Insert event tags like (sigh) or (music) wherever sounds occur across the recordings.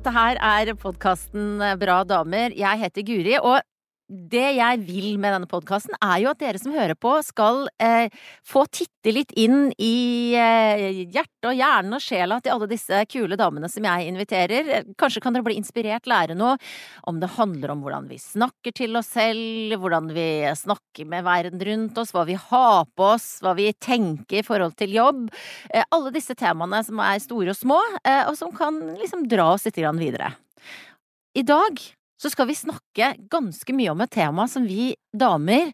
Dette her er podkasten Bra damer. Jeg heter Guri, og det jeg vil med denne podkasten, er jo at dere som hører på, skal eh, få titte litt inn i eh, hjertet og hjernen og sjela til alle disse kule damene som jeg inviterer. Kanskje kan dere bli inspirert, lære noe om det handler om hvordan vi snakker til oss selv, hvordan vi snakker med verden rundt oss, hva vi har på oss, hva vi tenker i forhold til jobb. Eh, alle disse temaene som er store og små, eh, og som kan liksom dra oss litt videre. I dag så skal vi snakke ganske mye om et tema som vi damer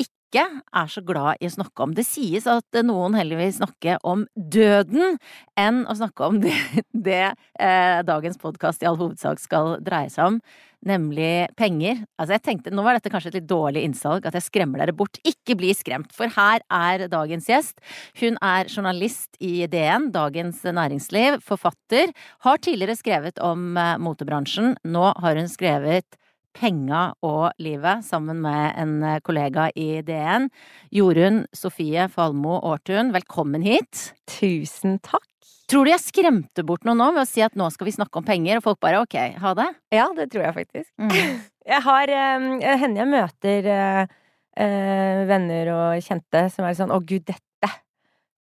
ikke er så glad i å snakke om. Det sies at noen heller vil snakke om døden enn å snakke om det, (laughs) det eh, dagens podkast i all hovedsak skal dreie seg om nemlig penger. Altså jeg tenkte, Nå var dette kanskje et litt dårlig innsalg, at jeg skremmer dere bort. Ikke bli skremt, for her er dagens gjest. Hun er journalist i DN, Dagens Næringsliv, forfatter, har tidligere skrevet om eh, motebransjen. Nå har hun skrevet Penga og livet sammen med en eh, kollega i DN. Jorunn Sofie Falmo Aartun, velkommen hit. Tusen takk. Tror du jeg skremte bort noe nå ved å si at nå skal vi snakke om penger, og folk bare ok, ha det? Ja, det tror jeg faktisk. Mm. (laughs) Jeg har um, Hender jeg møter uh, uh, venner og kjente som er sånn å gud, dette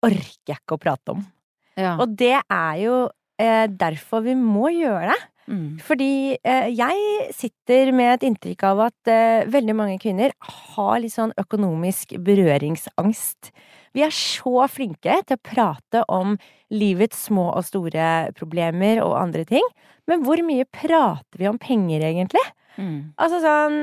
orker jeg ikke å prate om. Ja. Og det er jo uh, derfor vi må gjøre det. Mm. Fordi jeg sitter med et inntrykk av at veldig mange kvinner har litt sånn økonomisk berøringsangst. Vi er så flinke til å prate om livets små og store problemer og andre ting, men hvor mye prater vi om penger, egentlig? Mm. Altså sånn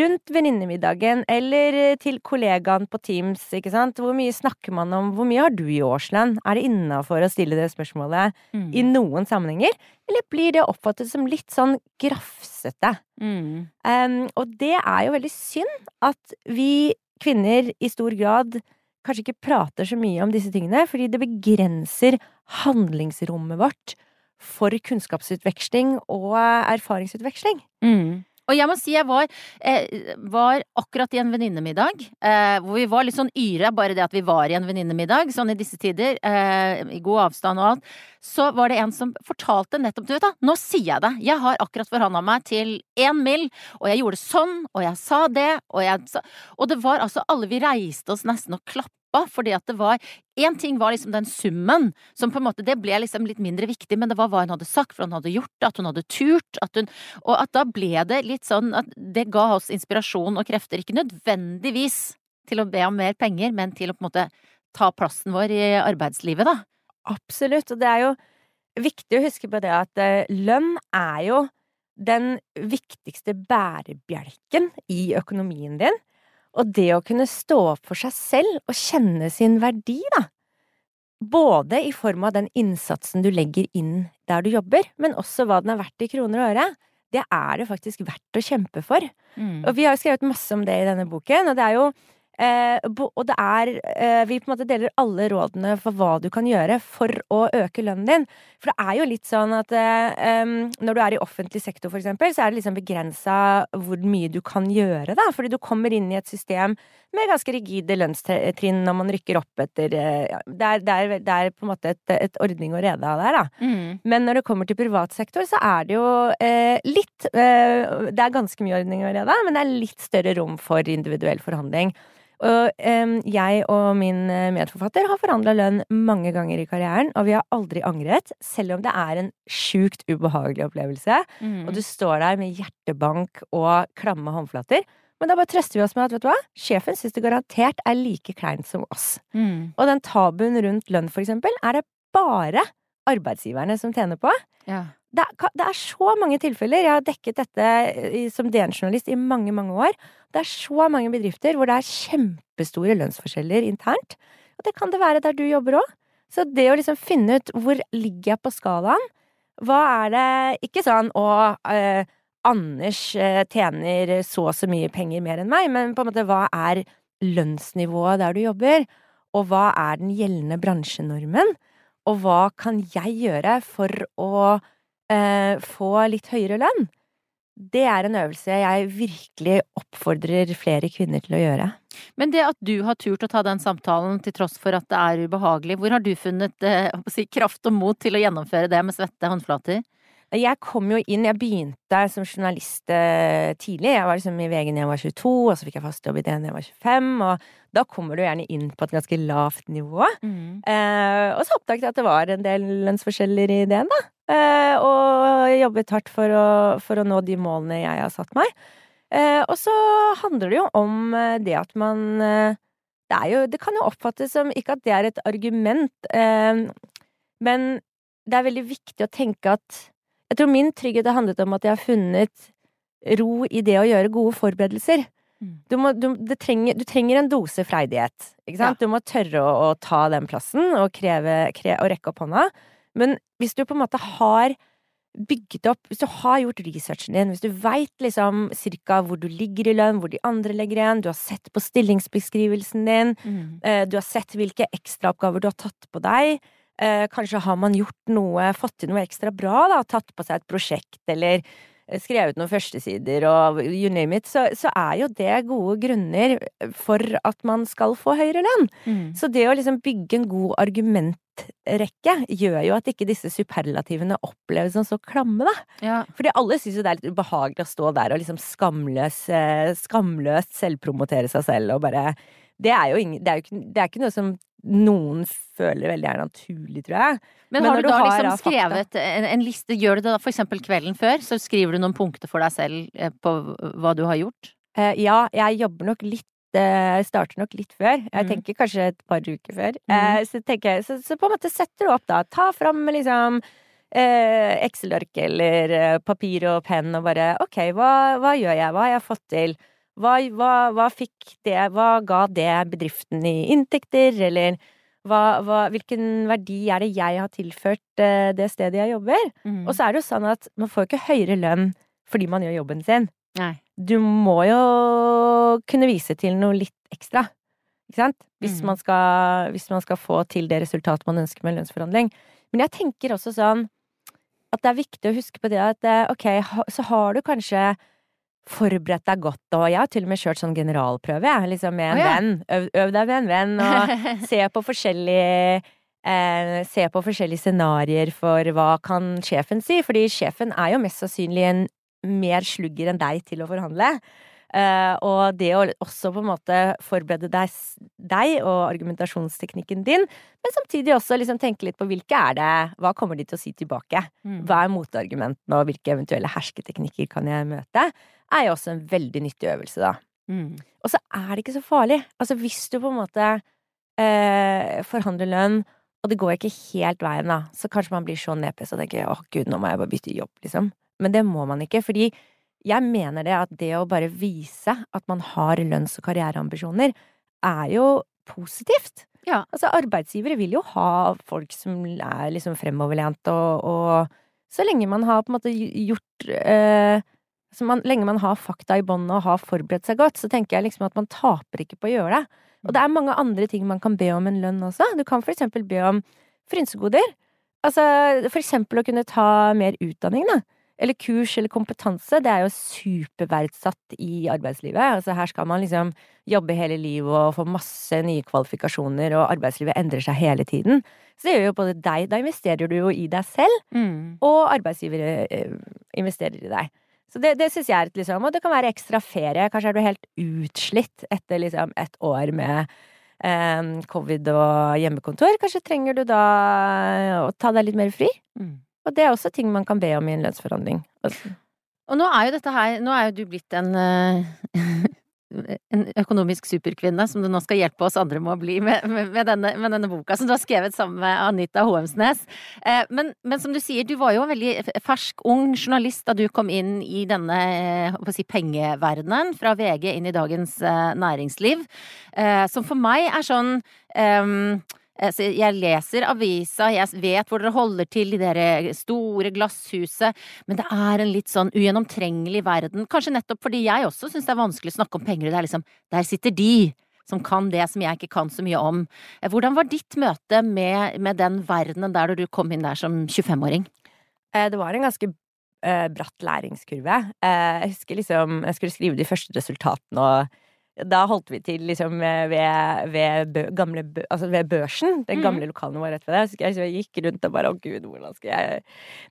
rundt venninnemiddagen eller til kollegaen på Teams, ikke sant. Hvor mye snakker man om hvor mye har du i årslønn? Er det innafor å stille det spørsmålet mm. i noen sammenhenger? Eller blir det oppfattet som litt sånn grafsete? Mm. Um, og det er jo veldig synd at vi kvinner i stor grad kanskje ikke prater så mye om disse tingene, fordi det begrenser handlingsrommet vårt for kunnskapsutveksling og erfaringsutveksling. Mm. Og jeg må si jeg var, eh, var akkurat i en venninnemiddag, eh, hvor vi var litt sånn yre, bare det at vi var i en venninnemiddag, sånn i disse tider, eh, i god avstand og alt. Så var det en som fortalte nettopp Du vet da, nå sier jeg det. Jeg har akkurat forhandla meg til én mill, og jeg gjorde sånn, og jeg sa det, og jeg sa Og det var altså alle Vi reiste oss nesten og klappa stoppa, fordi at det var Én ting var liksom den summen, som på en måte Det ble liksom litt mindre viktig, men det var hva hun hadde sagt, for hun hadde gjort at hun hadde turt, at hun Og at da ble det litt sånn at det ga oss inspirasjon og krefter, ikke nødvendigvis til å be om mer penger, men til å på en måte ta plassen vår i arbeidslivet, da. Absolutt, og det er jo viktig å huske på det at eh, lønn er jo den viktigste bærebjelken i økonomien din. Og det å kunne stå opp for seg selv og kjenne sin verdi, da. Både i form av den innsatsen du legger inn der du jobber, men også hva den er verdt i kroner og øre. Det er det faktisk verdt å kjempe for. Mm. Og vi har jo skrevet masse om det i denne boken, og det er jo Eh, og det er eh, Vi på en måte deler alle rådene for hva du kan gjøre for å øke lønnen din. For det er jo litt sånn at eh, når du er i offentlig sektor, for eksempel, så er det liksom begrensa hvor mye du kan gjøre, da. Fordi du kommer inn i et system med ganske rigide lønnstrinn når man rykker opp etter ja, det, er, det, er, det, er, på en måte et, et ordning og rede der, da. Mm. Men når det kommer til privat sektor, så er det jo eh, litt eh, Det er ganske mye ordning og rede, men det er litt større rom for individuell forhandling. Og um, jeg og min eh, medforfatter har forhandla lønn mange ganger i karrieren, og vi har aldri angret, selv om det er en sjukt ubehagelig opplevelse. Mm. Og du står der med hjertebank og klamme håndflater. Men da bare trøster vi oss med at vet du hva, sjefen syns det garantert er like kleint som oss. Mm. Og den tabuen rundt lønn, for eksempel, er det bare arbeidsgiverne som tjener på. Ja det det er, så mange tilfeller. Jeg har dekket dette eh, som DN-journalist i mange, mange år. Det er så mange bedrifter hvor det er kjempestore lønnsforskjeller internt. Og det kan det være der du jobber òg. Så det å liksom finne ut hvor ligger jeg på skalaen, hva er det Ikke sånn å eh, Anders eh, tjener så og så mye penger mer enn meg, men på en måte hva er lønnsnivået der du jobber? Og hva er den gjeldende bransjenormen? Og hva kan jeg gjøre for å eh, få litt høyere lønn, det er en øvelse jeg virkelig oppfordrer flere kvinner til å gjøre. Men det at du har turt å ta den samtalen til tross for at det er ubehagelig, hvor har du funnet eh, si, kraft og mot til å gjennomføre det med svette håndflater? Jeg kom jo inn, jeg begynte som journalist eh, tidlig. Jeg var liksom i VG da jeg var 22, og så fikk jeg fast jobb i det da jeg var 25. Og da kommer du gjerne inn på et ganske lavt nivå. Mm. Eh, og så oppdaget jeg at det var en del lønnsforskjeller i DN, da. Eh, og jobbet hardt for å, for å nå de målene jeg har satt meg. Eh, og så handler det jo om eh, det at man eh, det, er jo, det kan jo oppfattes som ikke at det er et argument, men det er veldig viktig å tenke at Jeg tror min trygghet har handlet om at jeg har funnet ro i det å gjøre gode forberedelser. Mm. Du, må, du, trenger, du, trenger, en dose freidighet. Ikke sant? Ja. Du må tørre å, å, ta den plassen og, kreve, kre, og rekke opp hånda. Men hvis du på en måte har bygget opp Hvis du har gjort researchen din, hvis du veit liksom cirka hvor du ligger i lønn, hvor de andre legger igjen, du har sett på stillingsbeskrivelsen din, mm. eh, du har sett hvilke ekstraoppgaver du har tatt på deg, eh, kanskje har man gjort noe, fått til noe ekstra bra, da, tatt på seg et prosjekt eller skrevet noen førstesider og you name it, så, så, er jo det gode grunner for at man skal få høyere lønn. Mm. Så det å liksom bygge en god argumentrekke gjør jo at ikke disse superlativene oppleves som så klamme, da. Ja. Fordi alle syns jo det er litt ubehagelig å stå der og liksom skamløs, eh, skamløst selvpromotere seg selv og bare det er jo, ingen, det er jo ikke, det er ikke noe som noen føler veldig er naturlig, tror jeg. Men, Men har du da har liksom skrevet en, en, liste, gjør du det da for eksempel kvelden før? Så skriver du noen punkter for deg selv eh, på hva du har gjort? Uh, ja, jeg jobber nok litt jeg starter nok litt før. Jeg mm. tenker kanskje et par uker før. Mm. Så, jeg, så, så, på en måte setter du opp, da. Ta fram liksom eh, Excel-ark eller papir og penn og bare OK, hva, hva, gjør jeg? Hva har jeg fått til? Hva, hva, hva fikk det Hva ga det bedriften i inntekter, eller hva, hvilken verdi er det jeg har tilført uh, det stedet jeg jobber? Mm. Og så er det jo sånn at man får ikke høyere lønn fordi man gjør jobben sin. Nei. Du må jo kunne vise til noe litt ekstra, ikke sant? Hvis, mm. man skal, hvis man skal få til det resultatet man ønsker med lønnsforhandling. Men jeg tenker også sånn at det er viktig å huske på det at eh, ok, så har du kanskje forberedt deg godt, og jeg har til og med kjørt sånn generalprøve, jeg, liksom med en oh, ja. venn. Øv, øv, deg med en venn, og (laughs) se på forskjellige eh, Se på forskjellige scenarioer for hva kan sjefen si, fordi sjefen er jo mest sannsynlig en mer slugger enn deg til å forhandle. Uh, og det å også på en måte forberede deg, deg, og argumentasjonsteknikken din, men samtidig også liksom tenke litt på hvilke er det Hva kommer de til å si tilbake? Mm. Hva er motargumentene, og hvilke eventuelle hersketeknikker kan jeg møte? Er jo også en veldig nyttig øvelse, da. Mm. Og så er det ikke så farlig. Altså hvis du på en måte uh, forhandler lønn, og det går ikke helt veien, da, så kanskje man blir så nedpest og tenker 'Å, gud, nå må jeg bare bytte jobb, liksom. Men det må man ikke, fordi jeg mener det at det å bare vise at man har lønns- og karriereambisjoner, er jo positivt. Ja. Altså, arbeidsgivere vil jo ha folk som er liksom fremoverlent, og, og så lenge man har på en måte gjort eh, så man, lenge man har fakta i båndet og har forberedt seg godt, så tenker jeg liksom at man taper ikke på å gjøre det. Og det er mange andre ting man kan be om en lønn også. Du kan for eksempel be om frynsegoder. Altså for eksempel å kunne ta mer utdanning, da eller kurs eller kompetanse, det er jo superverdsatt i arbeidslivet. Altså her skal man liksom jobbe hele livet og få masse nye kvalifikasjoner, og arbeidslivet endrer seg hele tiden. Så det gjør jo både deg Da investerer du jo i deg selv, mm. og arbeidsgivere eh, investerer i deg. Så det, det syns jeg er et liksom Og det kan være ekstra ferie. Kanskje er du helt utslitt etter liksom et år med eh, covid og hjemmekontor. Kanskje trenger du da å ta deg litt mer fri. Mm. Og det er også ting man kan be om i en lønnsforhandling. Og nå er jo dette her Nå er jo du blitt en uh, (laughs) en økonomisk superkvinne som du nå skal hjelpe oss andre med å bli med, med, denne, med denne, boka som du har skrevet sammen med Anita Hoemsnes. Eh, men, men, som du sier, du var jo en veldig fersk, ung journalist da du kom inn i denne eh, si, pengeverdenen, fra VG inn i Dagens eh, Næringsliv, eh, som for meg er sånn eh, Eh, jeg leser avisa, jeg vet hvor dere holder til i det store glasshuset, men det er en litt sånn ugjennomtrengelig verden. Kanskje nettopp fordi jeg også syns det er vanskelig å snakke om penger, og det er liksom der sitter de som kan det som jeg ikke kan så mye om. Eh, hvordan var ditt møte med, med den verdenen der da du kom inn der som 25-åring? Eh, det var en ganske bratt læringskurve. Jeg husker liksom Jeg skulle skrive de første resultatene og da holdt vi til liksom ved, ved, bø, gamle, altså ved børsen. Den mhm. gamle mm. lokalene var rett ved det. Så jeg, gikk rundt og bare å gud, hvordan skal jeg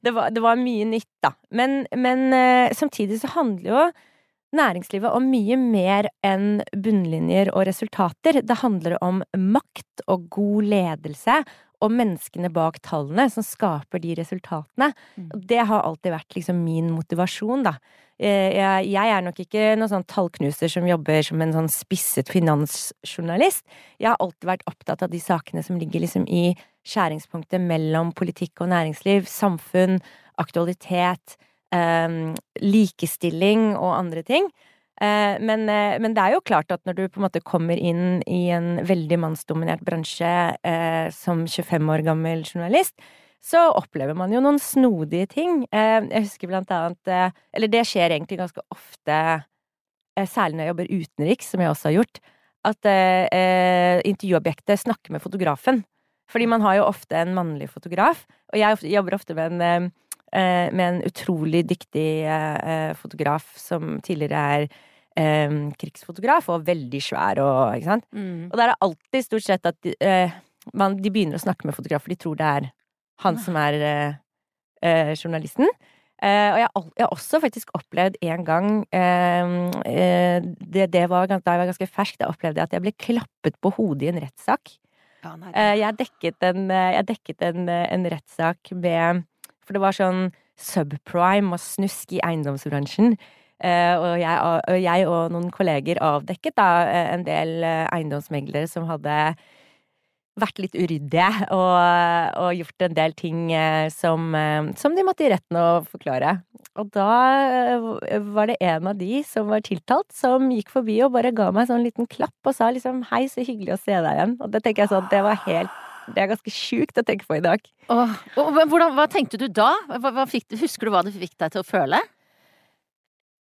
Det var, det var mye nytt, da. Men, men uh, samtidig så handler jo næringslivet om mye mer enn bunnlinjer og resultater. Det handler om makt og god ledelse og menneskene bak tallene som skaper de resultatene. Mm. Det har alltid vært liksom min motivasjon, da. Eh, jeg, jeg er nok ikke noen sånn tallknuser som jobber som en sånn spisset finansjournalist. Jeg har alltid vært opptatt av de sakene som ligger liksom i skjæringspunktet mellom politikk og næringsliv, samfunn, aktualitet, eh, likestilling og andre ting. Eh, men, eh, men, det er jo klart at når du på en måte kommer inn i en veldig mannsdominert bransje eh, som 25 år gammel journalist, så opplever man jo noen snodige ting. Jeg husker blant annet Eller det skjer egentlig ganske ofte, særlig når jeg jobber utenriks, som jeg også har gjort, at intervjuobjektet snakker med fotografen. Fordi man har jo ofte en mannlig fotograf, og jeg jobber ofte med en, med en utrolig dyktig fotograf som tidligere er eh, krigsfotograf, og veldig svær og Ikke sant? Mm. Og da er det alltid stort sett at de, eh, man, de begynner å snakke med fotografer, de tror det er han som er eh, eh journalisten. Uh, og jeg, jeg, har også faktisk opplevd en gang uh, det, det, var Da jeg var ganske fersk, da opplevde jeg at jeg ble klappet på hodet i en rettssak. Ja, jeg dekket en, jeg dekket en, en rettssak med For det var sånn subprime og snusk i eiendomsbransjen. Eh, og jeg, og jeg, og noen kolleger avdekket da eh, en del eh, eiendomsmeglere som hadde vært litt uryddige og, og, gjort en del ting som, som, de måtte i retten å forklare. Og da var det en av de som var tiltalt, som gikk forbi og bare ga meg en sånn liten klapp og sa liksom 'hei, så hyggelig å se deg igjen'. Og det tenker jeg sånn, det var helt det er ganske sjukt å tenke på i dag. Åh, hvordan, hva tenkte du da? Hva, hva fikk, husker du hva det fikk deg til å føle?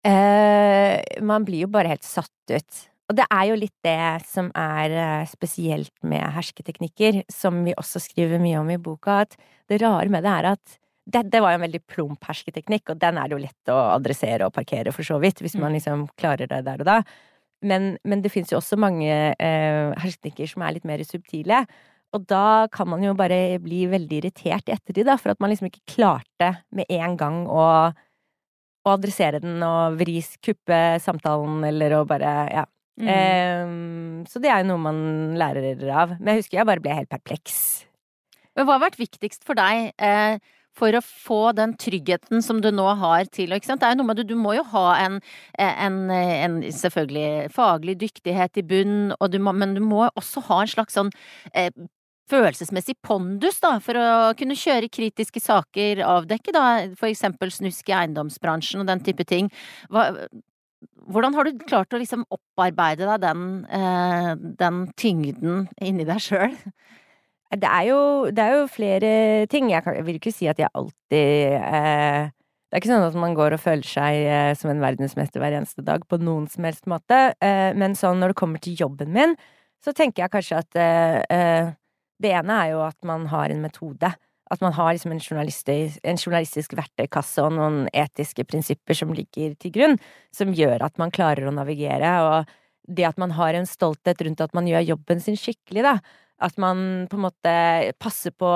Eh, man blir jo bare helt satt ut. Og det er jo litt det som er eh, spesielt med hersketeknikker, som vi også skriver mye om i boka, at det rare med det er at det, det var jo en veldig plump hersketeknikk, og den er det jo lett å adressere og parkere, for så vidt, hvis man mm. liksom klarer det der og da. Men, men det fins jo også mange eh, hersketeknikker som er litt mer subtile. Og da kan man jo bare bli veldig irritert i ettertid, da, for at man liksom ikke klarte med en gang å å adressere den og vris, kuppe samtalen eller å bare Ja. Mm. Um, så det er jo noe man lærer av. Men jeg husker jeg bare ble helt perpleks. Men hva har vært viktigst for deg eh, for å få den tryggheten som du nå har til? Det er jo noe med det, du må jo ha en, en, en selvfølgelig faglig dyktighet i bunn, du må, men du må også ha en slags sånn eh, følelsesmessig pondus, da, for å kunne kjøre kritiske saker, avdekke da for eksempel snusk i eiendomsbransjen og den type ting. Hva, hvordan har du klart å liksom opparbeide deg den, eh, den tyngden inni deg sjøl? Det det er jo flere ting. Jeg, kan, jeg, vil ikke si at jeg alltid eh, Det er ikke sånn at man går og føler seg eh, som en verdensmester hver eneste dag på noen som helst måte, eh, men sånn når det kommer til jobben min, så tenker jeg kanskje at eh, eh, det ene er jo at man har en metode. At man har liksom en, journalistisk, en journalistisk verktøykasse og noen etiske prinsipper som ligger til grunn, som gjør at man klarer å navigere, og det at man har en stolthet rundt at man gjør jobben sin skikkelig, da. At man på en måte passer på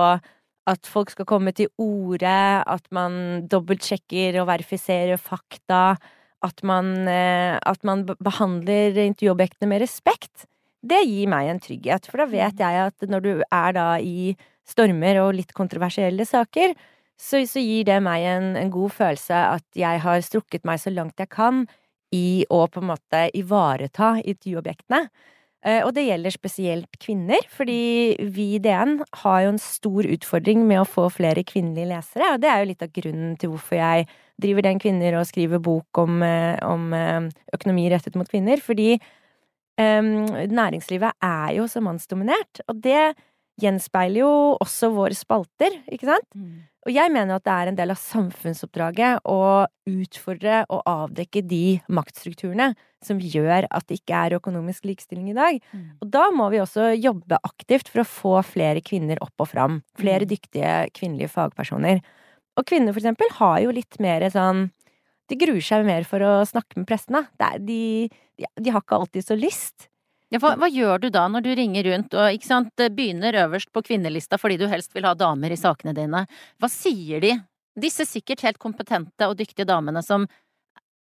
at folk skal komme til orde, at man dobbeltsjekker og verifiserer fakta, at man, eh, at man behandler intervjuobjektene med respekt det gir meg en trygghet, for da vet mm. jeg at når du er da i stormer og litt kontroversielle saker, så, så gir det meg en, en, god følelse at jeg har strukket meg så langt jeg kan i å på en måte ivareta intervjuobjektene. Eh, og det gjelder spesielt kvinner, fordi vi i DN har jo en stor utfordring med å få flere kvinnelige lesere, og det er jo litt av grunnen til hvorfor jeg driver Den Kvinner og skriver bok om, eh, om eh, økonomi rettet mot kvinner, fordi næringslivet er jo så mannsdominert, og det gjenspeiler jo også våre spalter, ikke sant? Mm. Og jeg mener at det er en del av samfunnsoppdraget å utfordre og avdekke de maktstrukturene som gjør at det ikke er økonomisk likestilling i dag. Mm. Og da må vi også jobbe aktivt for å få flere kvinner opp og fram. Flere mm. dyktige kvinnelige fagpersoner. Og kvinner, for eksempel, har jo litt mer sånn de gruer seg mer for å snakke med. Er, de, de, de, har ikke alltid så lyst. Ja, hva, hva, gjør du da når du ringer rundt og ikke sant, begynner øverst på kvinnelista fordi du helst vil ha damer i sakene dine? Hva sier de? Disse sikkert helt kompetente og dyktige damene som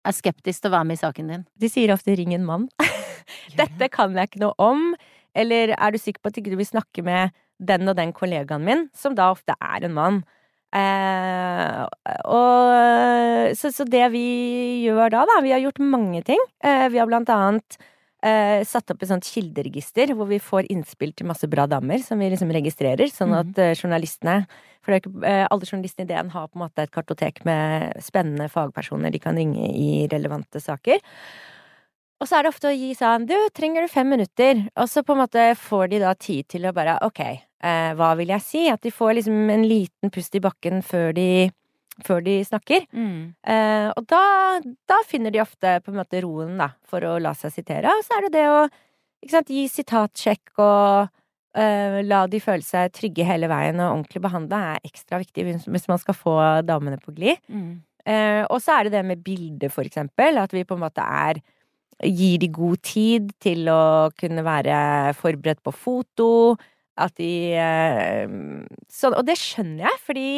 er skeptiske til å være med i saken din. De sier ofte 'ring en mann'. (laughs) Dette kan jeg ikke noe om. Eller er du sikker på at du ikke vil snakke med den og den kollegaen min, som da ofte er en mann? Eh, og så, så, det vi gjør da, da Vi har gjort mange ting. Eh, vi har blant annet eh, satt opp et sånt kilderegister hvor vi får innspill til masse bra damer som vi liksom registrerer, sånn at mm. journalistene For det ikke, eh, alle journalistene i DN har på en måte et kartotek med spennende fagpersoner de kan ringe i relevante saker. Og så er det ofte å gi sånn Du, trenger du fem minutter? Og så på en måte får de da tid til å bare Ok, eh, hva vil jeg si? At de får liksom en liten pust i bakken før de, før de snakker. Mm. Eh, og da, da, finner de ofte på en måte roen, da, for å la seg sitere. Og så er det det å sant, gi sitatsjekk og eh, la de føle seg trygge hele veien og ordentlig behandla er ekstra viktig hvis man skal få damene på glid. Mm. Eh, og så er det det med bilder, for eksempel. At vi på en måte er gir de god tid til å kunne være forberedt på foto. At de eh, så, Og det skjønner jeg, fordi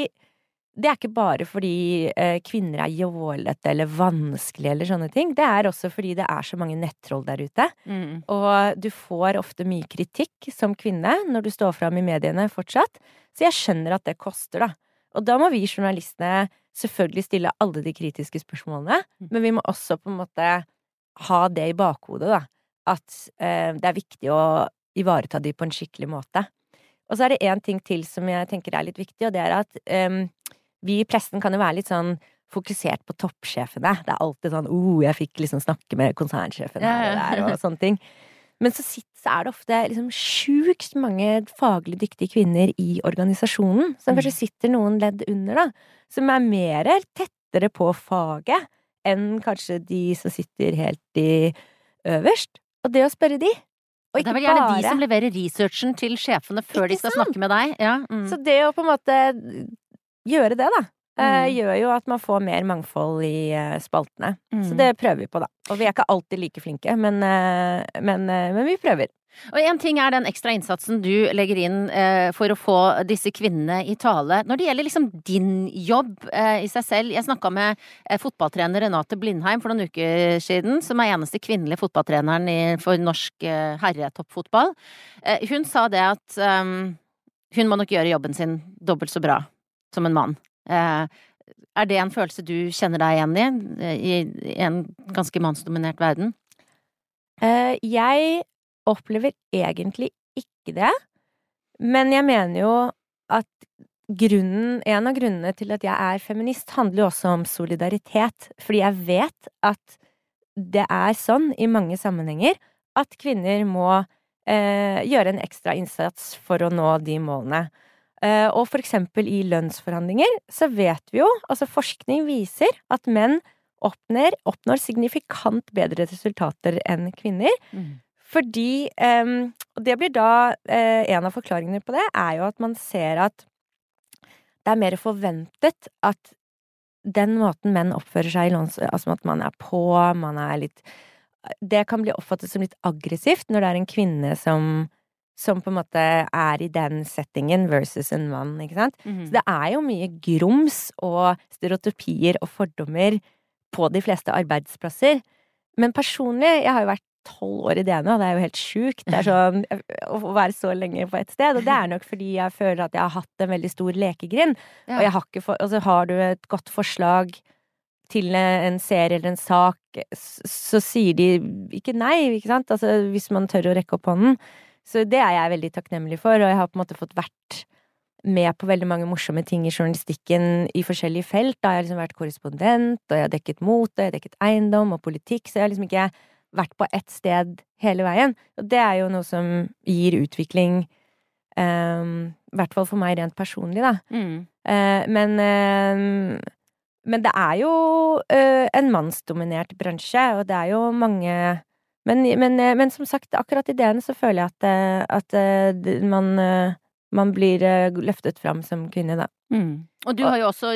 det er ikke bare fordi eh, kvinner er jålete eller vanskelige eller sånne ting. Det er også fordi det er så mange nettroll der ute. Mm. Og du får ofte mye kritikk som kvinne når du står fram i mediene fortsatt. Så jeg skjønner at det koster, da. Og da må vi journalistene selvfølgelig stille alle de kritiske spørsmålene, mm. men vi må også på en måte ha det i bakhodet, da. At eh, det er viktig å ivareta de på en skikkelig måte. Og så er det én ting til som jeg tenker er litt viktig, og det er at um, vi i pressen kan jo være litt sånn fokusert på toppsjefene. Det er alltid sånn 'Å, oh, jeg fikk liksom snakke med konsernsjefen her og der', og sånne ting. Men så, er det ofte liksom sjukt mange faglig dyktige kvinner i organisasjonen, som kanskje mm. sitter noen ledd under, da. Som er mer tettere på faget enn kanskje de som sitter helt i øverst. Og det å spørre de og det er vel gjerne bare... de som leverer researchen til sjefene før de skal sant? snakke med deg. Ja, mm. Så det å på en måte gjøre det, da, mm. gjør jo at man får mer mangfold i uh, spaltene. Mm. Så det prøver vi på, da. Og vi er ikke alltid like flinke, men, uh, men, men vi prøver. Og én ting er den ekstra innsatsen du legger inn eh, for å få disse kvinnene i tale. Når det gjelder liksom din jobb eh, i seg selv Jeg snakka med eh, fotballtrener Renate Blindheim for noen uker siden, som er eneste kvinnelige fotballtreneren i, for norsk eh, herretoppfotball. Eh, hun sa det at um, hun må nok gjøre jobben sin dobbelt så bra som en mann. Eh, er det en følelse du kjenner deg igjen i, i en ganske mannsdominert verden? jeg opplever egentlig ikke det. Men jeg mener jo at grunnen, en av grunnene til at jeg er feminist, handler jo også om solidaritet. Fordi jeg vet at det er sånn i mange sammenhenger at kvinner må eh, gjøre en ekstra innsats for å nå de målene. Eh, og for eksempel i lønnsforhandlinger så vet vi jo, altså forskning viser, at menn oppnår, oppnår signifikant bedre resultater enn kvinner. Mm. Fordi um, Og det blir da uh, En av forklaringene på det er jo at man ser at det er mer forventet at den måten menn oppfører seg i lønns... Altså at man er på, man er litt Det kan bli oppfattet som litt aggressivt når det er en kvinne som som på en måte er i den settingen versus en mann, ikke sant. Mm -hmm. Så det er jo mye grums og stereotypier og fordommer på de fleste arbeidsplasser. Men personlig, jeg har jo vært tolv år i det nå, det er jo helt sjukt. Det er sånn (laughs) å være så lenge på et sted. Og det er nok fordi jeg føler at jeg har hatt en veldig stor lekegrind. Ja. Og jeg har ikke for, altså har du et godt forslag til en serie eller en sak, så sier de ikke nei, ikke sant? Altså hvis man tør å rekke opp hånden. Så det er jeg veldig takknemlig for, og jeg har på en måte fått vært med på veldig mange morsomme ting i journalistikken i forskjellige felt. Da har jeg liksom vært korrespondent, og jeg har dekket mot, og jeg har dekket eiendom og politikk, så jeg har liksom ikke vært på ett sted hele veien. Og det er jo noe som gir utvikling, um, i hvert fall for meg rent personlig, da. Mm. Uh, men uh, men det er jo uh, en mannsdominert bransje, og det er jo mange men, men, men, som sagt, akkurat i ideen så føler jeg at, at man, man blir løftet fram som kvinne, da. Mm. Og du har jo også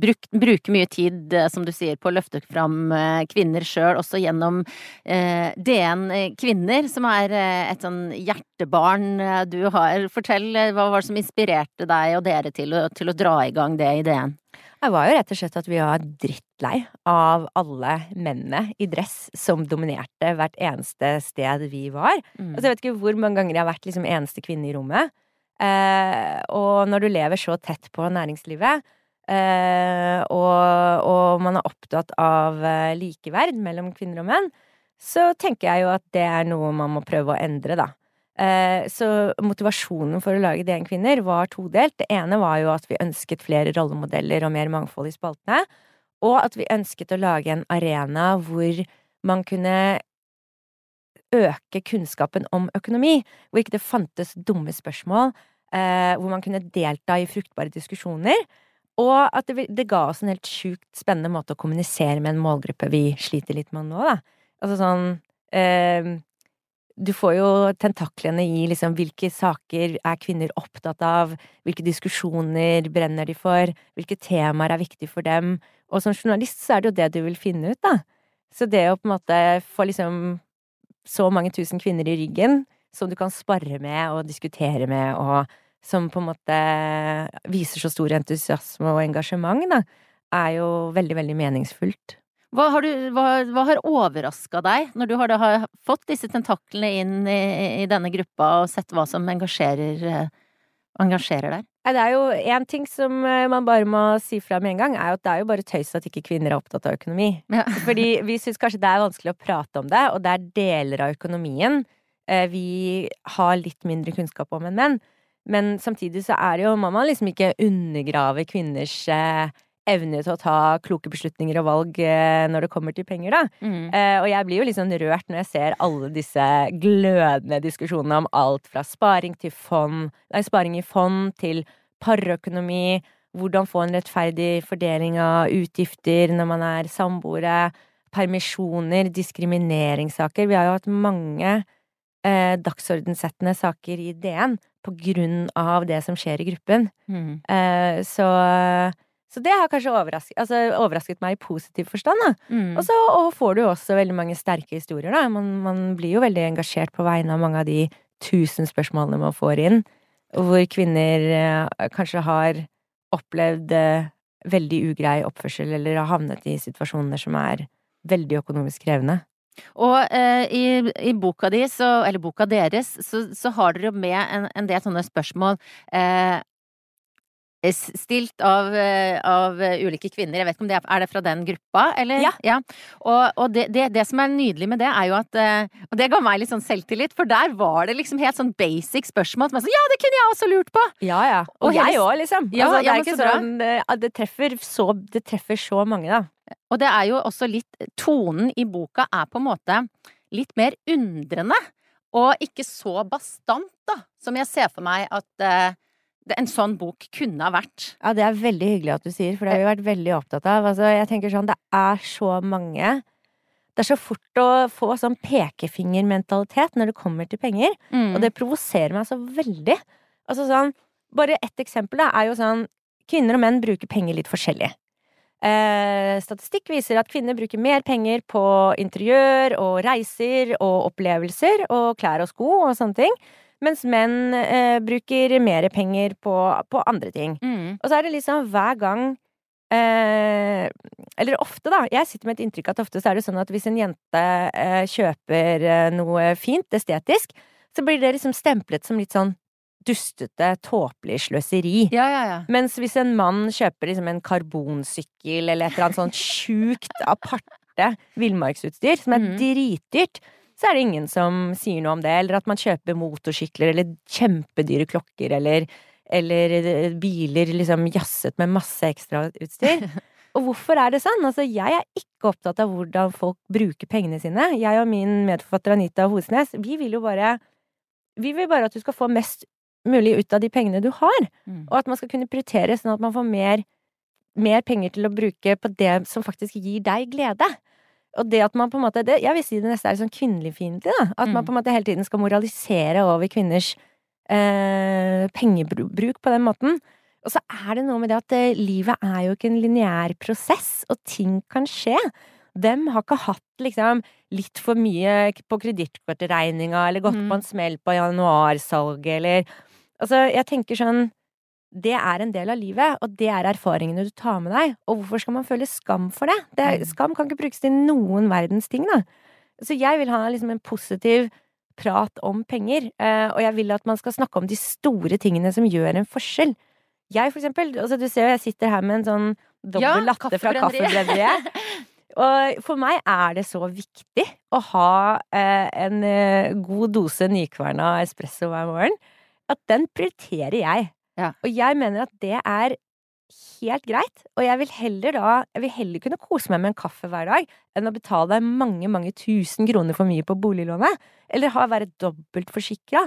brukt, bruker mye tid, eh, som du sier, på å løfte fram eh, kvinner sjøl, også gjennom eh, DN Kvinner, som er et sånn hjertebarn du har. Fortell, hva var det som inspirerte deg og dere til til å dra i gang det i DN? Det var jo rett og slett at vi var drittlei av alle mennene i dress som dominerte hvert eneste sted vi var. Mm. Altså, jeg vet ikke hvor mange ganger jeg har vært liksom eneste kvinne i rommet. Eh, og når du lever så tett på næringslivet, eh, og, og, man er opptatt av eh, likeverd mellom kvinner og menn, så tenker jeg jo at det er noe man må prøve å endre, da. Eh, så motivasjonen for å lage DN Kvinner var todelt. Det ene var jo at vi ønsket flere rollemodeller og mer mangfold i spaltene. Og at vi ønsket å lage en arena hvor man kunne øke kunnskapen om økonomi. Hvor ikke det fantes dumme spørsmål. Eh, hvor man kunne delta i fruktbare diskusjoner. Og at det, det ga oss en helt sjukt spennende måte å kommunisere med en målgruppe vi sliter litt med nå, da. Altså sånn eh, du får jo tentaklene i liksom hvilke saker er kvinner opptatt av, hvilke diskusjoner brenner de for, hvilke temaer er viktige for dem, og som journalist så er det jo det du vil finne ut, da. Så det å på en måte få liksom så mange tusen kvinner i ryggen som du kan spare med og diskutere med, og som på en måte viser så stor entusiasme og engasjement, da, er jo veldig, veldig meningsfullt. Hva har, du, hva, hva har overraska deg når du har, har, fått disse tentaklene inn i, i, denne gruppa og sett hva som engasjerer, eh, engasjerer deg? Det er jo én ting som eh, man bare må si fra med en gang, er at det er jo bare tøys at ikke kvinner er opptatt av økonomi. Ja. (laughs) Fordi vi syns kanskje det er vanskelig å prate om det, og det er deler av økonomien eh, vi har litt mindre kunnskap om enn menn. Men samtidig så er det jo, må man liksom ikke undergrave kvinners evne til å ta kloke beslutninger og valg eh, når det kommer til penger, da. Mm. Eh, og jeg blir jo litt sånn rørt når jeg ser alle disse glødende diskusjonene om alt fra sparing til fond, nei, sparing i fond til parøkonomi, hvordan få en rettferdig fordeling av utgifter når man er samboere, permisjoner, diskrimineringssaker. Vi har jo hatt mange eh, dagsordensettende saker i DN på grunn av det som skjer i gruppen. Mm. Eh, så så det har kanskje overrasket, altså, overrasket meg i positiv forstand. Mm. Og så får du også veldig mange sterke historier. Da. Man, man, blir jo veldig engasjert på vegne av mange av de tusen spørsmålene man får inn, hvor kvinner eh, kanskje har opplevd eh, veldig ugrei oppførsel eller har havnet i situasjoner som er veldig økonomisk krevende. Og eh, i, i, boka di, så, eller boka deres, så, så har dere med en, en, del sånne spørsmål. Eh, stilt av, eh, av, ulike kvinner. Jeg vet ikke om det er, er det fra den gruppa, eller? Ja. ja. Og, og det, det, det, som er nydelig med det, er jo at eh, Og det ga meg litt sånn selvtillit, for der var det liksom helt sånn basic spørsmål som er sånn Ja, det kunne jeg også lurt på! Ja, ja. Og, og jeg òg, liksom. Ja, altså, det er ikke sånn eh, det treffer, så, det treffer så mange, da. Og det er jo også litt Tonen i boka er på en måte litt mer undrende, og ikke så bastant, da, som jeg ser for meg at en sånn bok kunne ha vært. Ja, det er veldig hyggelig at du sier, for det har vi vært veldig opptatt av. Altså, jeg tenker sånn, det er så mange Det er så fort å få sånn pekefingermentalitet når det kommer til penger, mm. og det provoserer meg så veldig. Altså sånn Bare ett eksempel da, er jo sånn Kvinner og menn bruker penger litt forskjellig. Eh, statistikk viser at kvinner bruker mer penger på interiør og reiser og opplevelser og klær og sko og sånne ting. Mens menn eh, bruker mer penger på, på andre ting. Mm. Og så er det liksom hver gang eh, Eller ofte, da. Jeg sitter med et inntrykk at ofte så er det sånn at hvis en jente eh, kjøper eh, noe fint, estetisk, så blir det liksom stemplet som litt sånn dustete, tåpelig sløseri. Ja, ja, ja. Mens hvis en mann kjøper liksom en karbonsykkel eller et eller annet sånt sjukt aparte villmarksutstyr som er mm. dritdyrt, så er det ingen som sier noe om det. Eller at man kjøper motorsykler eller kjempedyre klokker eller, eller eh, biler liksom jazzet med masse ekstrautstyr. (laughs) Og hvorfor er det sånn? Altså, jeg er ikke opptatt av hvordan folk bruker pengene sine. Jeg og min medforfatter Anita Hosnes, vi vil jo bare Vi vil bare at du skal få mest mulig ut av de pengene du har. Mm. Og at man skal kunne prioritere sånn at man får mer, mer penger til å bruke på det som faktisk gir deg glede. Og det at man på en måte det, Jeg vil si det neste er sånn kvinneligfiendtlig. da. At mm. man på en måte hele tiden skal moralisere over kvinners eh, pengebruk på den måten. Og så er det noe med det at eh, livet er jo ikke en lineær prosess, og ting kan skje. Hvem har ikke hatt liksom litt for mye på kredittkortregninga, eller gått Mm. på en smell på januarsalget, eller Altså, jeg tenker sånn Det er en del av livet, og det er erfaringene du tar med deg. Og hvorfor skal man føle skam for det? det er, Mm. skam kan ikke brukes til noen verdens ting, da. Så jeg vil ha liksom en positiv prat om penger, eh, og jeg vil at man skal snakke om de store tingene som gjør en forskjell. Jeg, for eksempel, altså du ser jo jeg sitter her med en sånn dobbel Ja, latte fra kaffebrenneriet. Kaffebrenneriet. (laughs) Og for meg er det så viktig å ha eh, en eh, god dose nykverna espresso hver morgen, at den prioriterer jeg. Ja. Og jeg mener at det er helt greit, og jeg vil heller da Jeg vil heller kunne kose meg med en kaffe hver dag enn å betale mange, mange tusen kroner for mye på boliglånet, eller ha være dobbelt forsikra,